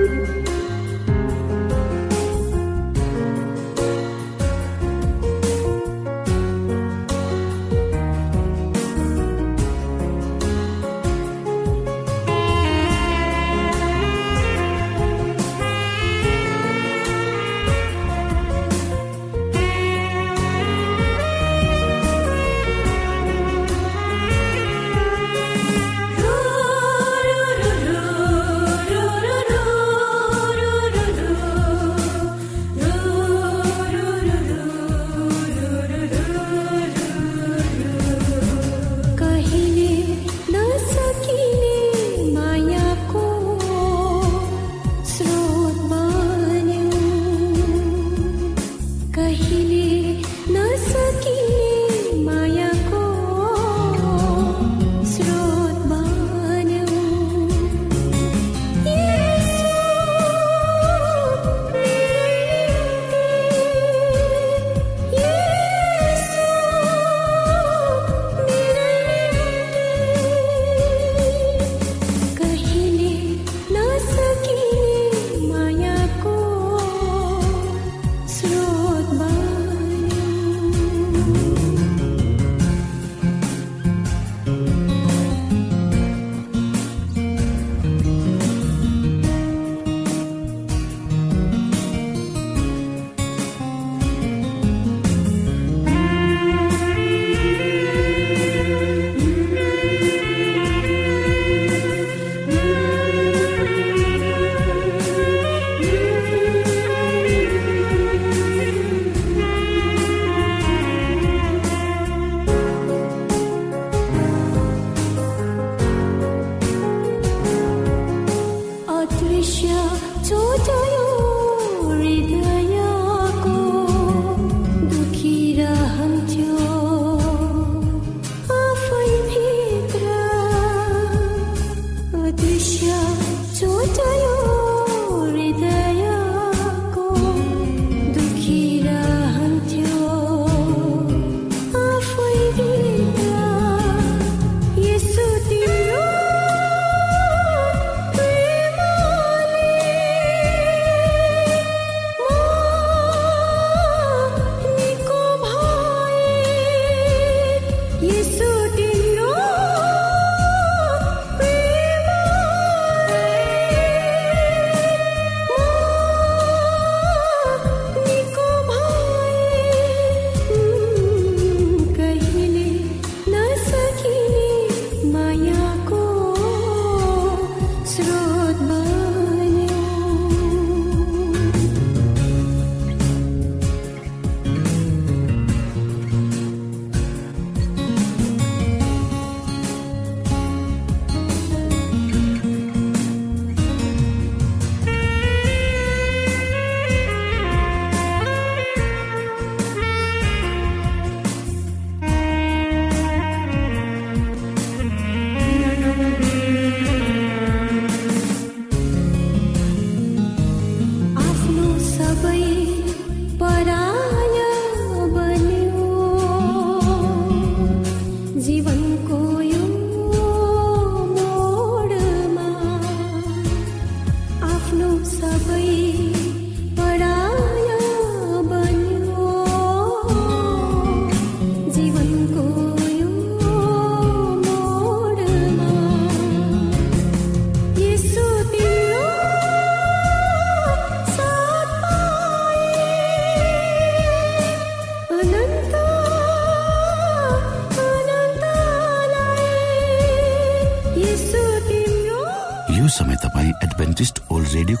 baby.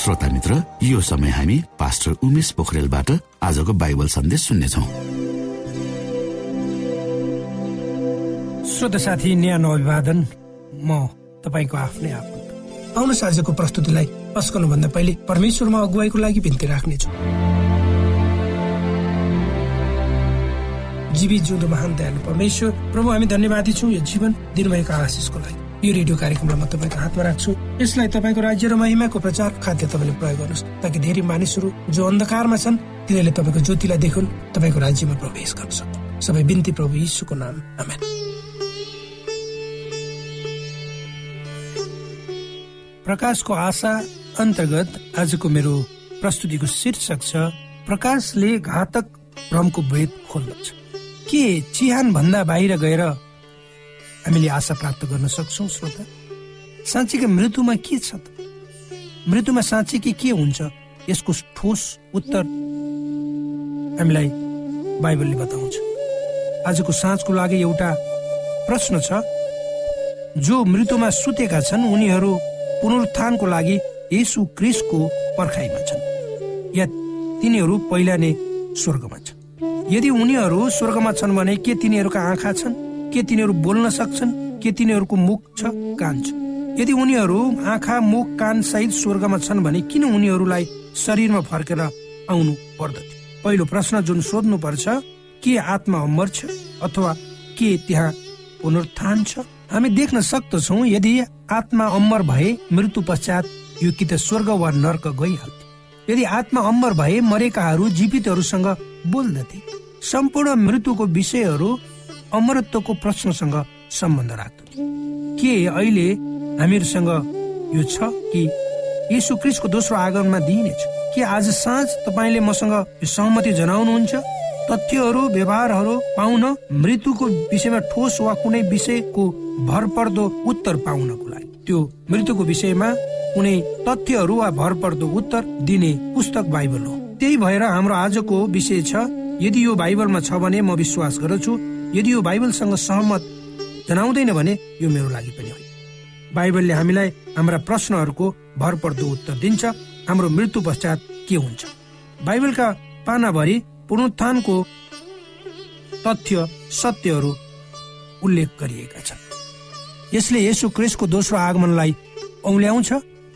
श्रोता मित्र यो समय हामी पास्टर उमेश पोखरेलबाट आजको बाइबल सन्देश सुन्नेछौ। श्रोत साथी न्यानो अभिवादन। म तपाईँको आफ्नै आफन्त आउनुहोस् आजको प्रस्तुतिलाई भन्दा पहिले परमेश्वरमा अगुवाईको लागि बिन्ती राख्नेछु। जीवित जिउँदो महान दयालु परमेश्वर प्रभु हामी धन्यवादी छौँ यो जीवन दिनुभएको आशिषको लागि। यो रेडियो कार्यक्रमलाई म तपाईँको हातमा राख्छु। यसलाई तपाईँको राज्य र महिमाको प्रचार खाद्य तपाईँले प्रयोग गर्नुहोस्। ताकि धेरै मानिसहरू जो अन्धकारमा छन् तिनीहरूले तपाईँको ज्योतिलाई देखुन् तपाईँको राज्यमा प्रवेश गर्न सक्छ सबै बिन्ती प्रभु यीशुको नाम। आमेन। प्रकाशको आशा अन्तर्गत आजको मेरो प्रस्तुतिको शीर्षक छ प्रकाशले घातक भ्रमको भेद खोल्दछ। के चिहान भन्दा बाहिर गएर हामीले आशा प्राप्त गर्न सक्छौ श्रोता। साँच्चीकै मृत्युमा के छ त? मृत्युमा साँच्चीकै के हुन्छ? यसको ठोस उत्तर हामीलाई बाइबलले बताउँछ। आजको साँझको लागि एउटा प्रश्न छ। जो मृत्युमा सुतेका छन् उनीहरू पुनरुत्थानको लागि यसु क्रिसको पर्खाइमा छन्। या तिनीहरू पहिला नै स्वर्गमा छन्। यदि उनीहरू स्वर्गमा छन् भने के तिनीहरूका आँखा छन्? के तिनीहरू बोल्न सक्छन्? के तिनीहरूको मुख छ? कान छ। यदि उनीहरू आँखा मुख कान सहित स्वर्गमा छन् भने किन उनीहरूलाई शरीरमा फर्केर आउनु पर्दथ्यो? पहिलो प्रश्न जुन सोध्नु पर्छ के आत्मा अमर छ अथवा के त्यहाँ पुनरुत्थान छ? हामी देख्न सक्दछौ यदि आत्मा अमर भए मृत्यु पश्चात यो कि त स्वर्ग वा नर्क गइहाल्थ्यो। यदि आत्मा अमर भए मरेकाहरू जीवितहरूसँग बोल्दथे। सम्पूर्ण मृत्युको विषयहरू अमरत्वको प्रश्नसँग सम्बन्ध राख्दछ के अहिले हामीहरूसँग यो छ कि यीशु क्रिस्टको दोस्रो आगमनमा दिइनेछ? के आज साँझ तपाईँले मसँग सहमति जनाउनुहुन्छ? तथ्यहरू व्यवहारहरू पाउन मृत्युको विषयमा ठोस वा कुनै विषयको भरपर्दो उत्तर पाउनको लागि। त्यो मृत्युको विषयमा कुनै तथ्यहरू वा भरपर्दो उत्तर दिने पुस्तक बाइबल हो। त्यही भएर हाम्रो आजको विषय छ यदि यो बाइबलमा छ भने म विश्वास गर्दछु यदि यो बाइबलसँग सहमत जनाउँदैन भने यो मेरो लागि पनि होइन। बाइबलले हामीलाई हाम्रा प्रश्नहरूको भरपर्दो उत्तर दिन्छ हाम्रो मृत्यु पश्चात के हुन्छ? बाइबलका पानाभरि पुनरुत्थानको तथ्य सत्यहरू उल्लेख गरिएका छन्। यसले यसु क्रिसको दोस्रो आगमनलाई औल्याउँछ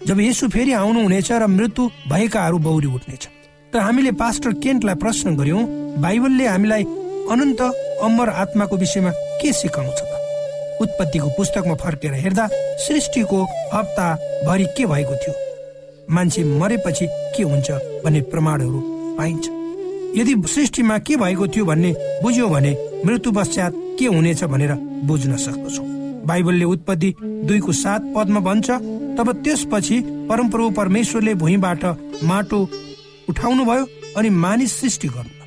जब यसु फेरि आउनुहुनेछ र मृत्यु भएकाहरू बौरी उठ्नेछ। तर हामीले पास्टर केन्टलाई प्रश्न गर्यौं बाइबलले हामीलाई अनन्त अमर आत्माको विषयमा के सिकाउँछ त? उत्पत्तिको पुस्तकमा फर्केर हेर्दा सृष्टिको हप्ताभरि के भएको थियो? मान्छे मरेपछि के हुन्छ भन्ने प्रमाणहरू पाइन्छ। यदि सृष्टिमा के भएको थियो भन्ने बुझ्यो भने मृत्यु पश्चात के हुनेछ भनेर बुझ्न सक्दछौ। बाइबलले उत्पत्ति दुईको सात पदमा भन्छ तब त्यसपछि परमप्रभु परमेश्वरले भुइँबाट माटो उठाउनु भयो अनि मानिस सृष्टि गर्नु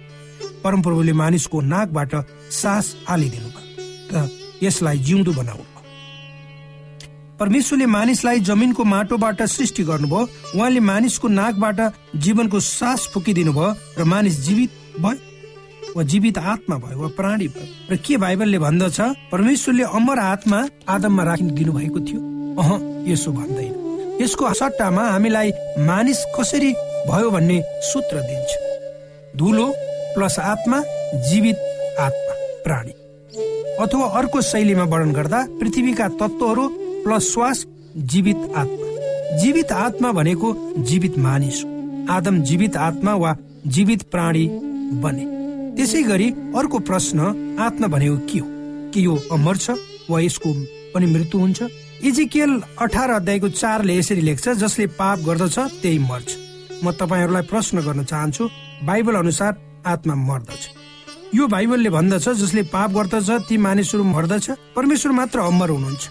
परमप्रभुले मानिसको नाकबाट सास हालिदिनु भयो र यसलाई जिउँदो बनाउनु परमेश्वरले मानिसलाई जमिनको माटोबाट सृष्टि गर्नुभयो उहाँले मानिसको नाकबाट जीवनको सास फुकिदिनु भयो र मानिस जीवित भयो वा जीवित आत्मा भयो वा प्राणी भयो। र के बाइबलले भन्दछ परमेश्वरले अमर आत्मा आदममा राखिदिनु भएको थियो। अह यसो भन्दैन। यसको सट्टामा हामीलाई मानिस कसरी भयो भन्ने सूत्र दिन्छ। धुलो प्लस आत्मा जीवित आत्मा प्राणी। अथवा अर्को शैलीमा वर्णन गर्दा पृथ्वीका तत्त्वहरू प्लस श्वास जीवित आत्मा। जीवित आत्मा भनेको जीवित मानिस आदम जीवित आत्मा वा जीवित प्राणी बने। त्यसै गरी अर्को प्रश्न आत्मा भनेको के हो? के यो अमर छ वा यसको पनि मृत्यु हुन्छ? इजिकेल अठार अध्यायको चारले यसरी लेख्छ जसले पाप गर्दछ त्यही मर्छ। म तपाईँहरूलाई प्रश्न गर्न चाहन्छु बाइबल अनुसार आत्मा मर्दछ। यो बाइबलले भन्दछ जसले पाप गर्दछ ती मानिसहरू मर्दछ परमेश्वर मात्र अमर हुनुहुन्छ।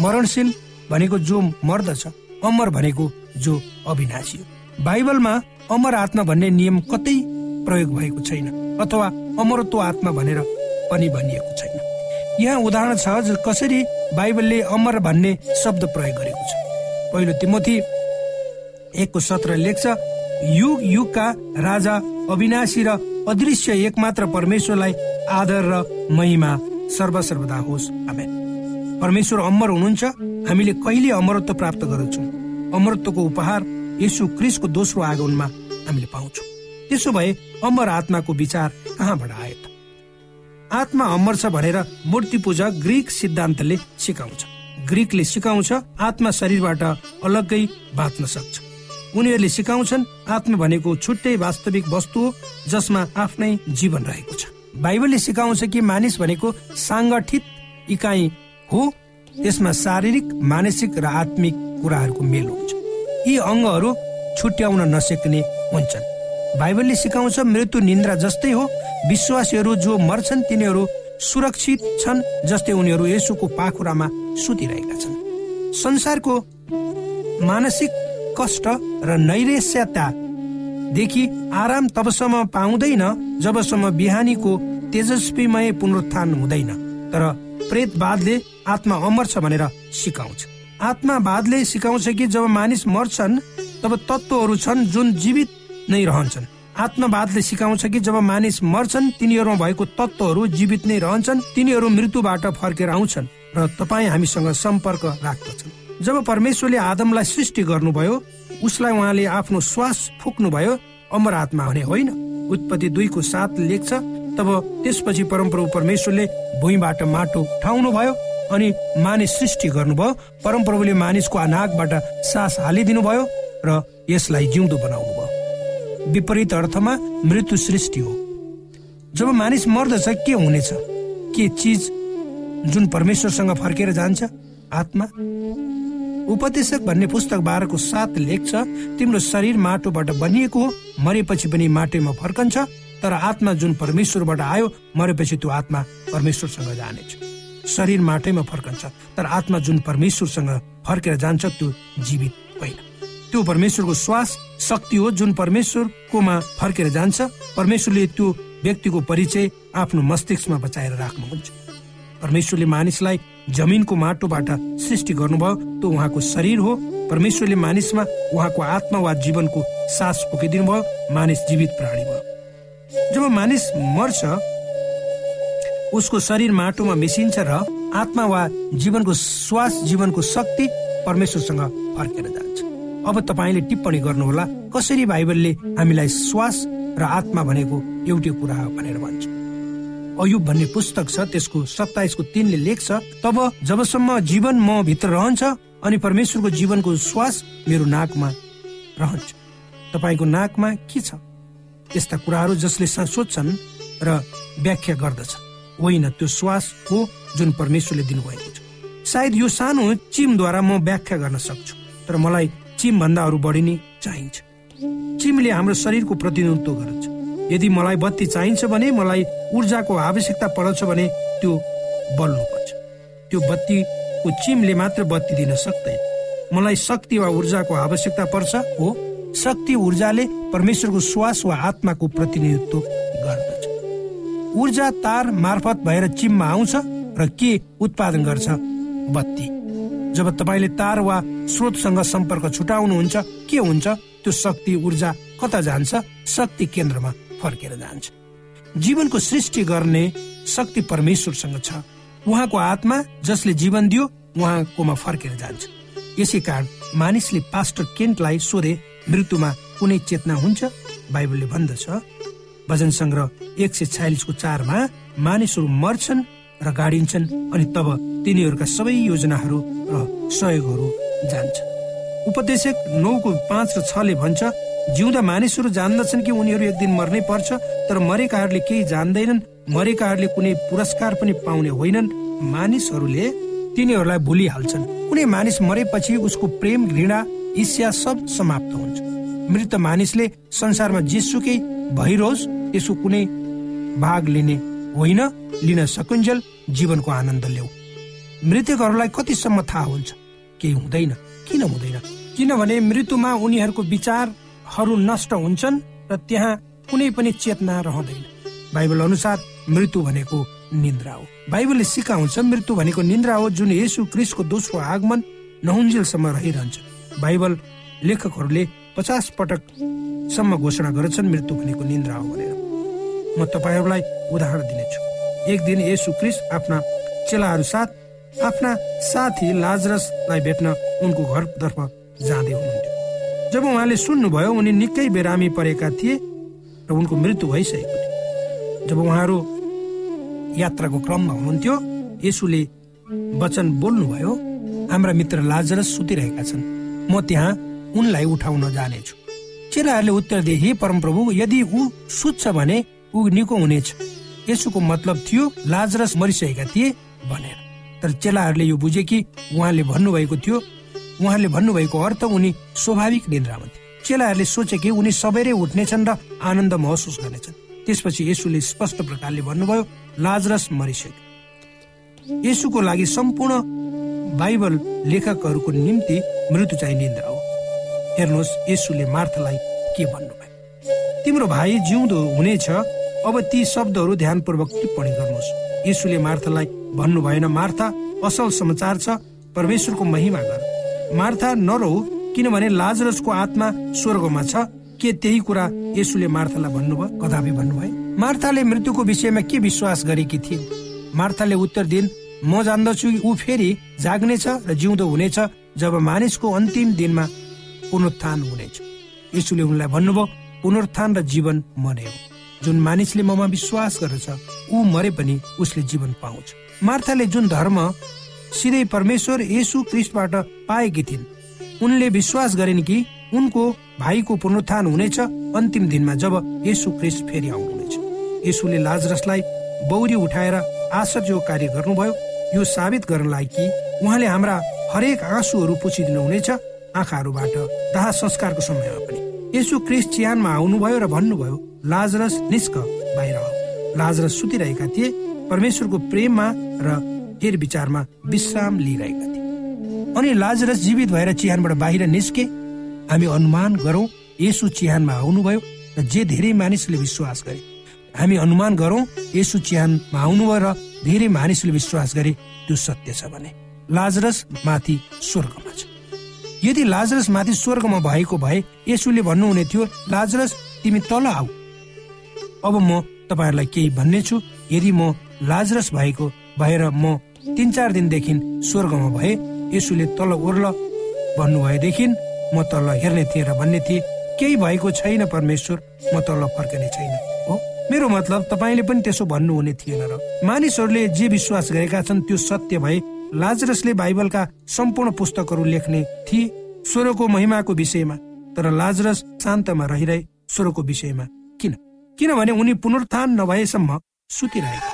मरणशील भनेको जो मर्दछ अमर भनेको जो अविनाशी हो। बाइबलमा अमर आत्मा भन्ने नियम कतै प्रयोग भएको छैन अथवा अमरत्व आत्मा भनेर पनि भनिएको छैन। यहाँ उदाहरण छ कसरी बाइबलले अमर भन्ने शब्द प्रयोग गरेको छ। पहिलो तिमोथी एकको सत्र लेख्छ युग युगका राजा अविनाशी र अदृश्य एकमात्र परमेश्वरलाई आदर र महिमा सर्वसर्वदा होस्। आमेन। परमेश्वर अमर हुनुहुन्छ। हामीले कहिले अमरत्व प्राप्त गर्दछौँ? अमरत्वको उपहार यसु क्रिसको दोस्रो आगमनमा हामीले पाउँछौँ। त्यसो भए अमर आत्माको विचार कहाँबाट आयो? त आत्मा अमर छ भनेर मूर्ति पूजा ग्रिक सिद्धान्तले सिकाउँछ। ग्रिकले सिकाउँछ आत्मा शरीरबाट अलग्गै बाँच्न सक्छ। उनीहरूले सिकाउँछन् आत्मा भनेको छुट्टै वास्तविक वस्तु हो जसमा आफ्नै जीवन रहेको छ। बाइबलले सिकाउँछ कि मानिस भनेको साङ्गठित इकाइ हो त्यसमा शारीरिक मानसिक र आत्मिक कुराहरूको मेल हुन्छ। यी अङ्गहरू छुट्याउन नसक्ने हुन्छन्। बाइबलले सिकाउँछ मृत्यु निन्द्रा जस्तै हो विश्वासीहरू जो मर्छन् तिनीहरू सुरक्षित छन् जस्तै उनीहरू यसुको पाखुरामा सुतिरहेका छन्। संसारको मानसिक कष्ट र नैरेस्यतादेखि आराम तबसम्म पाउँदैन जबसम्म बिहानीको तेजस्वीमय पुनरुत्थान हुँदैन। तर प्रेतवादले आत्मा अमर छ भनेर सिकाउँछ। आत्मावादले सिकाउँछ कि जब मानिस मर्छन् तब तत्त्वहरू छन् जुन जीवित नै रहन्छन्। आत्मवादले सिकाउँछ कि जब मानिस मर्छन् तिनीहरूमा भएको तत्त्वहरू जीवित नै रहन्छन् तिनीहरू मृत्युबाट फर्केर आउँछन् र तपाईँ हामीसँग सम्पर्क राख्दछन्। जब परमेश्वरले आदमलाई सृष्टि गर्नुभयो उसलाई उहाँले आफ्नो श्वास फुक्नुभयो अमर आत्मा हुने होइन। उत्पत्ति दुईको साथ लेख्छ तब त्यसपछि परमप्रभु परमेश्वरले भुइँबाट माटो उठाउनु भयो अनि मानिस सृष्टि गर्नुभयो। परमप्रभुले मानिसको नाकबाट सास हालिदिनु भयो र यसलाई जिउँदो बनाउनु भयो विपरीत अर्थमा मृत्यु सृष्टि हो। जब मानिस मर्दछ के हुनेछ? के चिज जुन परमेश्वरसँग फर्केर जान्छ? आत्मा? उपदेशक भन्ने पुस्तक बाह्रको साथ लेख्छ तिम्रो शरीर माटोबाट बनिएको हो मरेपछि पनि माटोमा फर्कन्छ तर आत्मा जुन परमेश्वरबाट आयो मरेपछि त्यो आत्मा परमेश्वरसँग जानेछ। शरीर माटैमा फर्कन्छ तर आत्मा जुन परमेश्वरसँग फर्केर जान्छ त्यो जीवित होइन। त्यो परमेश्वरको श्वास शक्ति हो जुन परमेश्वरकोमा फर्केर जान्छ। परमेश्वरले त्यो व्यक्तिको परिचय आफ्नो मस्तिष्कमा बचाएर राख्नुहुन्छ। परमेश्वरले मानिसलाई जमिनको माटोबाट सृष्टि गर्नुभयो त्यो उहाँको शरीर हो। परमेश्वरले मानिसमा उहाँको आत्मा वा जीवनको सास फुकिदिनु भयो मानिस जीवित प्राणी भयो। जब मानिस मर्छ उसको शरीर माटोमा मिसिन्छ र आत्मा वा जीवनको श्वास जीवनको शक्ति परमेश्वरसँग फर्केर जान्छ। अब तपाईँले टिप्पणी गर्नुहोला कसरी बाइबलले हामीलाई श्वास र आत्मा भनेको एउटै कुरा भनेर भन्छ अयुब भन्ने पुस्तक छ त्यसको सत्ताइसको तिनले लेख्छ तब जबसम्म जीवन म भित्र रहन्छ अनि परमेश्वरको जीवनको श्वास मेरो नाकमा रहन्छ। तपाईँको नाकमा के छ? यस्ता कुराहरू जसले सोध्छन् र व्याख्या गर्दछ होइन त्यो श्वास हो जुन परमेश्वरले दिनुभएको छ। सायद यो सानो चिमद्वारा म व्याख्या गर्न सक्छु तर मलाई चिम भन्दा अरू बढी नै चाहिन्छ। चिमले हाम्रो शरीरको प्रतिनिधित्व गर्छ यदि मलाई बत्ती चाहिन्छ भने मलाई ऊर्जाको आवश्यकता पर्छ भने त्यो बल्नु पर्छ त्यो बत्तीको चिमले मात्र बत्ती दिन सक्दैन। मलाई शक्ति वा ऊर्जाको आवश्यकता पर्छ हो। शक्ति ऊर्जाले परमेश्वरको श्वास वा आत्माको प्रतिनिधित्व गर्दछ। ऊर्जा तार मार्फत भएर चिममा आउँछ र के उत्पादन गर्छ? बत्ती। जब तपाईँले तार वा स्रोतसँग सम्पर्क छुटाउनुहुन्छ के हुन्छ? त्यो शक्ति ऊर्जा कता जान्छ? शक्ति केन्द्रमा। फर्केर जान्छ। जीवनको सृष्टि गर्ने शक्ति परमेश्वरसँग छ। उहाँको आत्मा जसले जीवन दियो उहाँकोमा फर्केर जान्छ। यसै कारण मानिसले पास्टर केन्टलाई सोधे मृत्युमा कुनै चेतना हुन्छ? बाइबलले भन्दछ। भजन सङ्ग्रह एक सय छयालिसको चारमा मानिसहरू मर्छन् र गाडिन्छन् अनि तब तिनीहरूका सबै योजनाहरू र सहयोगहरू जान्छ। उपदेशक नौको पाँच र छले भन्छ जिउँदा मानिसहरू जान्दछन् कि उनीहरू एक दिन मर्नै पर्छ तर मरेकाहरूले केही जान्दैनन्। मरेकाहरूले कुनै पुरस्कार पनि पाउने होइनन्। मानिसहरूले तिनीहरूलाई भुलिहाल्छन्। कुनै मानिस मरेपछि उसको प्रेम घृणा ईर्ष्या सब समाप्त हुन्छ। मृत मानिसले संसारमा जेसुकै भइरहोस् त्यसको कुनै भाग लिने होइन लिन सकुन्जेल जीवनको आनन्द ल्याऊ मृतकहरूलाई कतिसम्म थाहा हुन्छ? केही हुँदैन। किन हुँदैन? किनभने मृत्युमा उनीहरूको विचारहरू नष्ट हुन्छन् र त्यहाँ कुनै पनि चेतना रहँदैन। बाइबल अनुसार मृत्यु भनेको निन्द्रा हो। बाइबलले सिकाउँछ मृत्यु भनेको निन्द्रा हो जुन यसु क्रिसको दोस्रो आगमन नहुन्जेलसम्म रहिरहन्छ। बाइबल लेखकहरूले पचास पटकसम्म घोषणा गर्छन् मृत्यु भनेको निन्द्रा हो भनेर। म तपाईँहरूलाई उदाहरण दिनेछु। एक दिन यसु क्रिस आफ्ना चेलाहरू साथ आफ्ना साथी लाजरसलाई भेट्न उनको घरतर्फ जाँदै हुनुहुन्थ्यो। जब उहाँले सुन्नुभयो उनी निकै बिरामी परेका थिए र उनको मृत्यु भइसकेको थियो। जब उहाँहरू यात्राको क्रममा हुनुहुन्थ्यो यसुले वचन बोल्नुभयो हाम्रा मित्र लाजरस सुतिरहेका छन्। म त्यहाँ उनलाई उठाउन जानेछु। चेलाहरूले उत्तर दिए हे परमप्रभु यदि ऊ सुत्छ भने ऊ निको हुनेछ। यसुको मतलब थियो लाजरस मरिसकेका थिए भनेर। तर चेलाहरूले यो बुझे कि उहाँले भन्नुभएको थियो उहाँले भन्नुभएको अर्थ उनी स्वाभाविक निन्द्रामा थिए चेलाहरूले सोचे कि उनी सबैले उठ्नेछन् र आनन्द महसुस गर्नेछन्। त्यसपछि यसुले स्पष्ट प्रकारले भन्नुभयो लाजरस मरिसक्यो। यसुको लागि सम्पूर्ण बाइबल लेखकहरूको निम्ति मृत्यु चाहिँ निन्द्रा हो। हेर्नुहोस् यसुले मार्थलाई के भन्नुभयो। तिम्रो भाइ जिउँदो हुनेछ अब ती शब्दहरू ध्यानपूर्वक टिप्पणी गर्नुहोस्। यसुले मार्थलाई भन्नु भएन मार्था असल समाचार छ परमेश्वरको महिमा गर। मार्था नरौ किनभने लाजरसको आत्मा स्वर्गमा छ। के त्यही कुरा यसुले मार्थालाई भन्नुभयो? कदापि भन्नुभयो। मार्थाले मृत्युको विषयमा के विश्वास गरेकी थिए मार्थाले उत्तर दिन म जान्दछु ऊ फेरि जाग्नेछ र जिउँदो हुनेछ जब मानिसको अन्तिम दिनमा पुनरुत्थान हुनेछ। यसुले उनलाई भन्नुभयो पुनरुत्थान र जीवन म नै हो। जुन मानिसले ममा विश्वास गर्दछ ऊ मरे पनि उसले जीवन पाउँछ। मार्थाले जुन धर्म सिधै परमेश्वर यसु क्रिस्टबाट पाएकी थिइन्। उनले विश्वास गरिन् कि उनको भाइको पुनरुत्थान हुनेछ अन्तिम दिनमा जब यसु क्रिस्ट फेरि आउनुहुनेछ। यसुले लाजरसलाई बौरी उठाएर आश्चर्य कार्य गर्नुभयो। यो साबित गर्नलाई कि उहाँले हाम्रा हरेक आँसुहरू पुछिदिनु हुनेछ आँखाहरूबाट दाह संस्कारको समयमा पनि। यसु क्रिस्ट चिहानमा आउनुभयो र भन्नुभयो लाजरस निष्क बाहिर लाजरस सुतिरहेका थिए परमेश्वरको प्रेममा र हेर विचारमा विश्राम लिइरहेका थिए। अनि लाजरस जीवित भएर चिहानबाट बाहिर निस्के हामी अनुमान गरौँ यसु चिहानमा आउनुभयो र जे धेरै मानिसले विश्वास गरे। हामी अनुमान गरौँ यसु चिहानमा आउनुभयो र धेरै मानिसले विश्वास गरे त्यो सत्य छ भने। लाजरस माथि स्वर्गमा छ। यदि लाजरस माथि स्वर्गमा भएको भए यसुले भन्नुहुने थियो लाजरस तिमी तल आऊ। अब म तपाईँहरूलाई केही भन्ने छु यदि म लाजरस भएको भएर म तिन चार दिनदेखि स्वर्गमा भए यसुले तल ओर्ल भन्नुभएदेखि म तल हेर्ने थिएँ र भन्ने थिएँ केही भएको छैन परमेश्वर म तल फर्कने छैन। हो? मेरो मतलब तपाईँले पनि त्यसो भन्नुहुने थिएन र मानिसहरूले जे विश्वास गरेका छन् त्यो सत्य भए लाजरसले बाइबलका सम्पूर्ण पुस्तकहरू लेख्ने थिए स्वरको महिमाको विषयमा तर लाजरस शान्तमा रहिरहे स्वरको विषयमा। किन? किनभने उनी पुनरुत्थान नभएसम्म सुतिरहेका।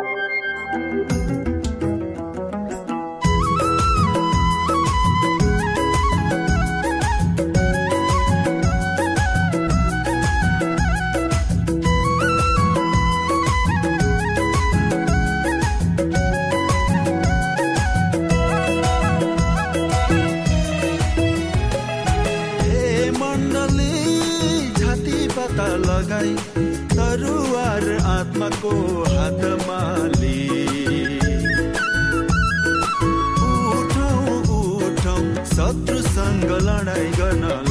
நடைகனால்